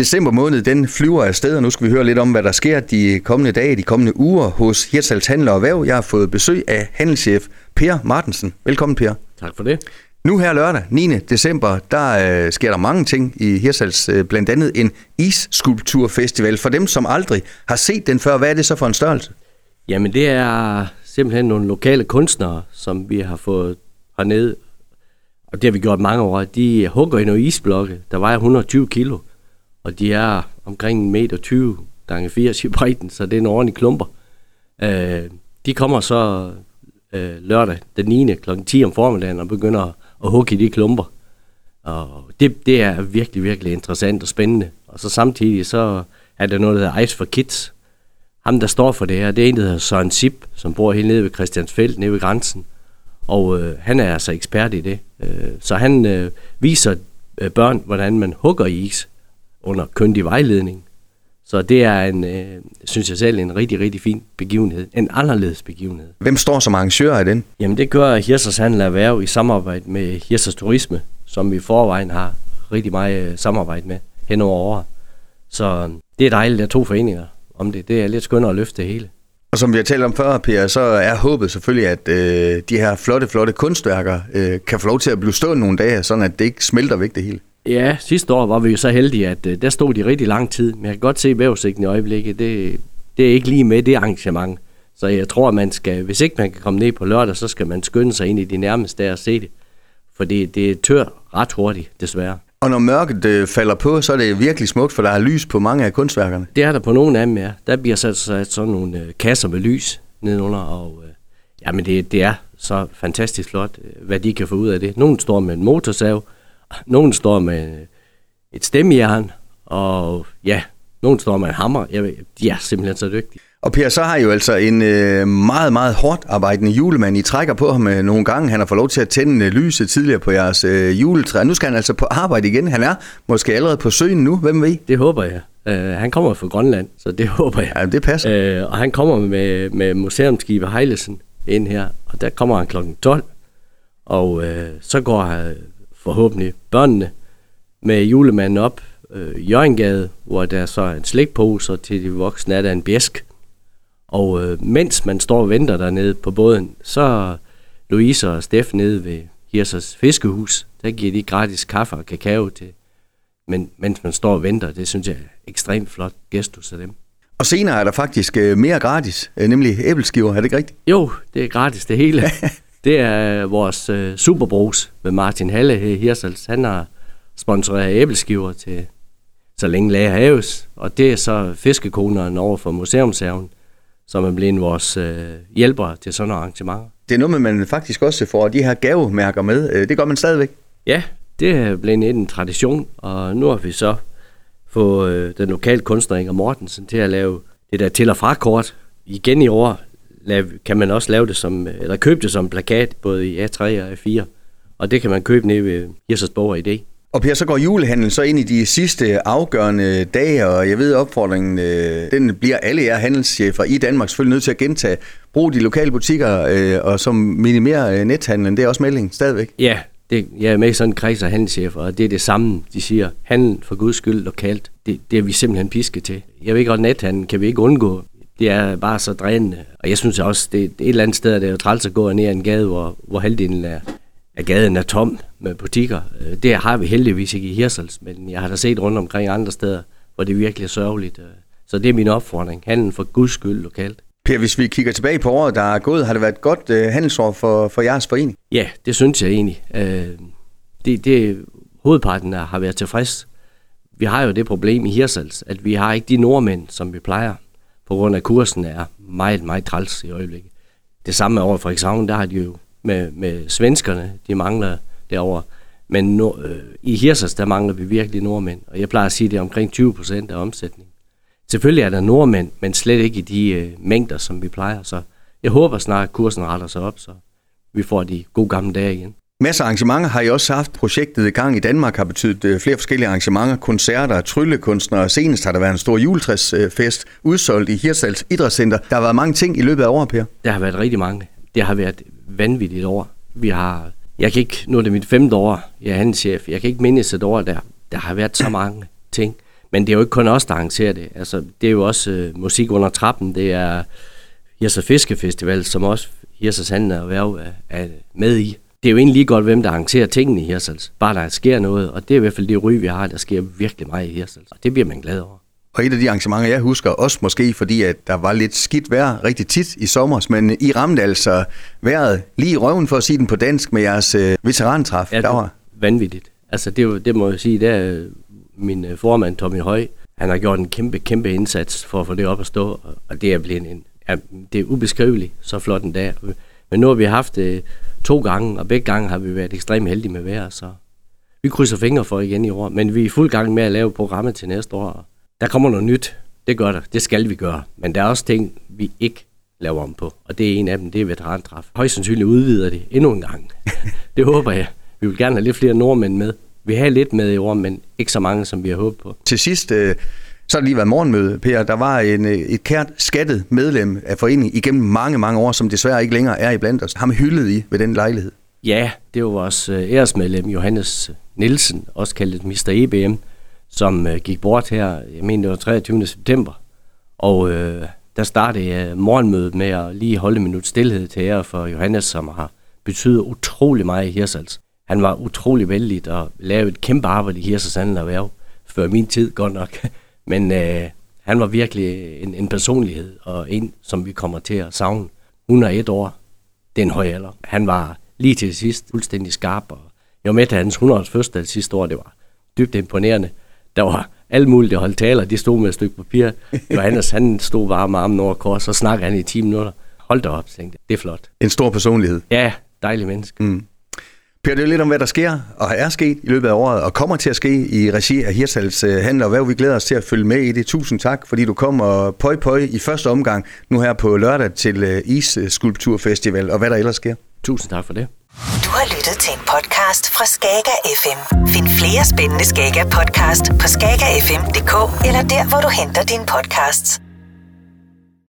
December måned, den flyver afsted, og nu skal vi høre lidt om, hvad der sker de kommende dage, de kommende uger hos Hirtshals Handler og Væv. Jeg har fået besøg af handelschef Per Martensen. Velkommen, Per. Tak for det. Nu her lørdag, 9. december, der øh, sker der mange ting i Hirtshals. Øh, blandt andet en isskulpturfestival. For dem, som aldrig har set den før, hvad er det så for en størrelse? Jamen, det er simpelthen nogle lokale kunstnere, som vi har fået hernede. Og det har vi gjort mange år. De hugger i nogle isblokke, der vejer 120 kilo. Og de er omkring 1,20 meter 20 gange 80 i bredden, så det er en ordentlig klumper. Øh, de kommer så øh, lørdag den 9. kl. 10 om formiddagen og begynder at hugge i de klumper. Og det, det er virkelig, virkelig interessant og spændende. Og så samtidig så er der noget, der hedder Ice for Kids. Ham, der står for det her, det er en, der hedder Søren Sip, som bor helt nede ved Christiansfeldt, nede ved grænsen. Og øh, han er altså ekspert i det. Øh, så han øh, viser øh, børn, hvordan man hugger i is under køndig vejledning. Så det er en, øh, synes jeg selv, en rigtig, rigtig fin begivenhed. En anderledes begivenhed. Hvem står som arrangør af den? Jamen det gør Hirsers Handel Erhverv i samarbejde med Hirsers Turisme, som vi i forvejen har rigtig meget øh, samarbejde med hen over året. Så det er dejligt, at to foreninger om det. Det er lidt skønt at løfte det hele. Og som vi har talt om før, Per, så er håbet selvfølgelig, at øh, de her flotte, flotte kunstværker øh, kan få lov til at blive stående nogle dage, sådan at det ikke smelter væk det hele. Ja, sidste år var vi jo så heldige, at øh, der stod de rigtig lang tid. Men jeg kan godt se vævsigten i øjeblikket. Det, det er ikke lige med det arrangement. Så jeg tror, at man skal, hvis ikke man kan komme ned på lørdag, så skal man skynde sig ind i de nærmeste dage og se det. For det, det tør ret hurtigt, desværre. Og når mørket øh, falder på, så er det virkelig smukt, for der er lys på mange af kunstværkerne. Det er der på nogle af dem, ja. Der bliver sat, sat sådan nogle øh, kasser med lys nedenunder, og øh, jamen det, det er så fantastisk flot, øh, hvad de kan få ud af det. Nogle står med en motorsav, nogle står med et stemmejern, og ja, nogle står med en hammer. Jeg ved, de er simpelthen så dygtige. Og Per, så har I jo altså en øh, meget, meget hårdt arbejdende julemand. I trækker på ham øh, nogle gange. Han har fået lov til at tænde øh, lyset tidligere på jeres øh, juletræ. Nu skal han altså på arbejde igen. Han er måske allerede på søen nu. Hvem ved? Det håber jeg. Uh, han kommer fra Grønland, så det håber jeg. Ja, det passer. Uh, og han kommer med, med museumskibet Heilesen ind her, og der kommer han kl. 12. Og uh, så går han forhåbentlig børnene med julemanden op øh, Jørgengade, hvor der så er en slikpose, og til de voksne er der en bjæsk. Og øh, mens man står og venter dernede på båden, så Louise og Steff nede ved Hirsers Fiskehus, der giver de gratis kaffe og kakao til, men mens man står og venter, det synes jeg er ekstremt flot gestus af dem. Og senere er der faktisk øh, mere gratis, øh, nemlig æbleskiver, er det ikke rigtigt? Jo, det er gratis det hele. det er vores øh, superbrus med Martin Halle her i Hirsals. Han har sponsoreret æbleskiver til så længe lager haves, og det er så fiskekoneren over for museumshaven, som er blevet vores øh, hjælpere til sådan nogle arrangementer. Det er noget, man faktisk også får de her gavemærker med. Øh, det gør man stadigvæk. Ja, det er blevet en tradition, og nu har vi så fået øh, den lokale kunstner Inger Mortensen til at lave det der til- og fra-kort. Igen i år kan man også lave det som, eller købe det som plakat, både i A3 og A4. Og det kan man købe nede ved Hirsers Borg Idé. Og Per, så går julehandlen så ind i de sidste afgørende dage, og jeg ved, opfordringen øh, den bliver alle jer handelschefer i Danmark selvfølgelig nødt til at gentage. Brug de lokale butikker, øh, og som minimere øh, nethandlen, det er også meldingen stadigvæk. Ja, det, jeg er med i sådan en kreds af handelschefer, og det er det samme, de siger. Handel for guds skyld lokalt, det, det er vi simpelthen pisket til. Jeg ved ikke, at nethandlen kan vi ikke undgå. Det er bare så drænende. Og jeg synes også, det, det er et eller andet sted, at det er jo træls at gå ned ad en gade, hvor, hvor halvdelen er, at gaden er tom med butikker. Øh, det har vi heldigvis ikke i Hirsals, men jeg har da set rundt omkring andre steder, hvor det virkelig er sørgeligt. Øh. Så det er min opfordring. Handlen for guds skyld lokalt. Per, hvis vi kigger tilbage på året, der er gået, har det været et godt uh, handelsår for, for jeres forening? Ja, det synes jeg egentlig. Uh, det, det, hovedparten har været tilfreds. Vi har jo det problem i Hirsals, at vi har ikke de nordmænd, som vi plejer, på grund af kursen er meget, meget træls i øjeblikket. Det samme over Frederikshavn, der har de jo med, med svenskerne, de mangler derover. Men no, øh, i Hirsers, der mangler vi virkelig nordmænd, og jeg plejer at sige, at det er omkring 20 procent af omsætningen. Selvfølgelig er der nordmænd, men slet ikke i de øh, mængder, som vi plejer. Så jeg håber snart, at kursen retter sig op, så vi får de gode gamle dage igen. Masser af arrangementer har I også haft. Projektet i gang i Danmark har betydet øh, flere forskellige arrangementer, koncerter, tryllekunstnere. Senest har der været en stor juletræsfest udsolgt i Hirsals Idrætscenter. Der har været mange ting i løbet af året, Per. Der har været rigtig mange. Det har været vanvittigt år. Vi har, jeg kan ikke, nu er det mit femte år, jeg er handelschef, jeg kan ikke mindes et år, der, der har været så mange ting. Men det er jo ikke kun os, der arrangerer det. Altså, det er jo også øh, musik under trappen. Det er Hirser Fiskefestival, som også Hirsers Handel og Erhverv er, er med i. Det er jo egentlig lige godt, hvem der arrangerer tingene i Hirsals. Bare der sker noget, og det er i hvert fald det ry, vi har, der sker virkelig meget i Hirsals. Og det bliver man glad over. Og et af de arrangementer, jeg husker, også måske fordi, at der var lidt skidt vejr rigtig tit i sommer, men I ramte altså vejret lige i røven, for at sige den på dansk, med jeres øh, veterantræf. Ja, det var vanvittigt. Altså, det, det må jeg sige, det er min øh, formand, Tommy Høj, han har gjort en kæmpe, kæmpe indsats for at få det op at stå, og det er blevet en, ja, det er ubeskriveligt, så flot en dag. Men nu har vi haft det to gange, og begge gange har vi været ekstremt heldige med vejr, så vi krydser fingre for igen i år. Men vi er i fuld gang med at lave programmet til næste år. Der kommer noget nyt, det gør der, det skal vi gøre. Men der er også ting, vi ikke laver om på, og det er en af dem, det er veterantræf. Højst sandsynligt udvider det endnu en gang. det håber jeg. Vi vil gerne have lidt flere nordmænd med. Vi har lidt med i år, men ikke så mange, som vi har håbet på. Til sidst, øh, så har det lige været morgenmøde, Per. Der var en, øh, et kært skattet medlem af foreningen igennem mange, mange år, som desværre ikke længere er i blandt os. Ham hyldede hyldet i ved den lejlighed? Ja, det var vores øh, æresmedlem, Johannes øh, Nielsen, også kaldet Mr. EBM, som gik bort her, jeg mener det var 23. september. Og øh, der startede jeg morgenmødet med at lige holde en minut stillhed til ære for Johannes, som har betydet utrolig meget i Hirsals han var utrolig vældig og lavede et kæmpe arbejde i Hirsals Anden Erhverv, før min tid godt nok. Men øh, han var virkelig en, en personlighed, og en, som vi kommer til at savne. 101 år, det er en høj alder. Han var lige til sidst fuldstændig skarp, og jeg var med til hans 100 års fødselsdag sidste år, det var dybt imponerende. Der var alle mulige, holdt taler, de stod med et stykke papir. Johannes, han stod varme armen over kors, og snakkede han i 10 minutter. Hold da op, tænkte jeg. Det er flot. En stor personlighed. Ja, dejlig menneske. Mm. Per, det er lidt om, hvad der sker og er sket i løbet af året, og kommer til at ske i regi af Hirsals øh, Handler, og hvad vi glæder os til at følge med i det. Tusind tak, fordi du kom og pøj pøj i første omgang, nu her på lørdag til øh, Isskulpturfestival, og hvad der ellers sker. Tusind tak for det. Du har lyttet til en podcast fra Skager FM. Find flere spændende Skager podcast på skagerfm.dk eller der, hvor du henter dine podcasts.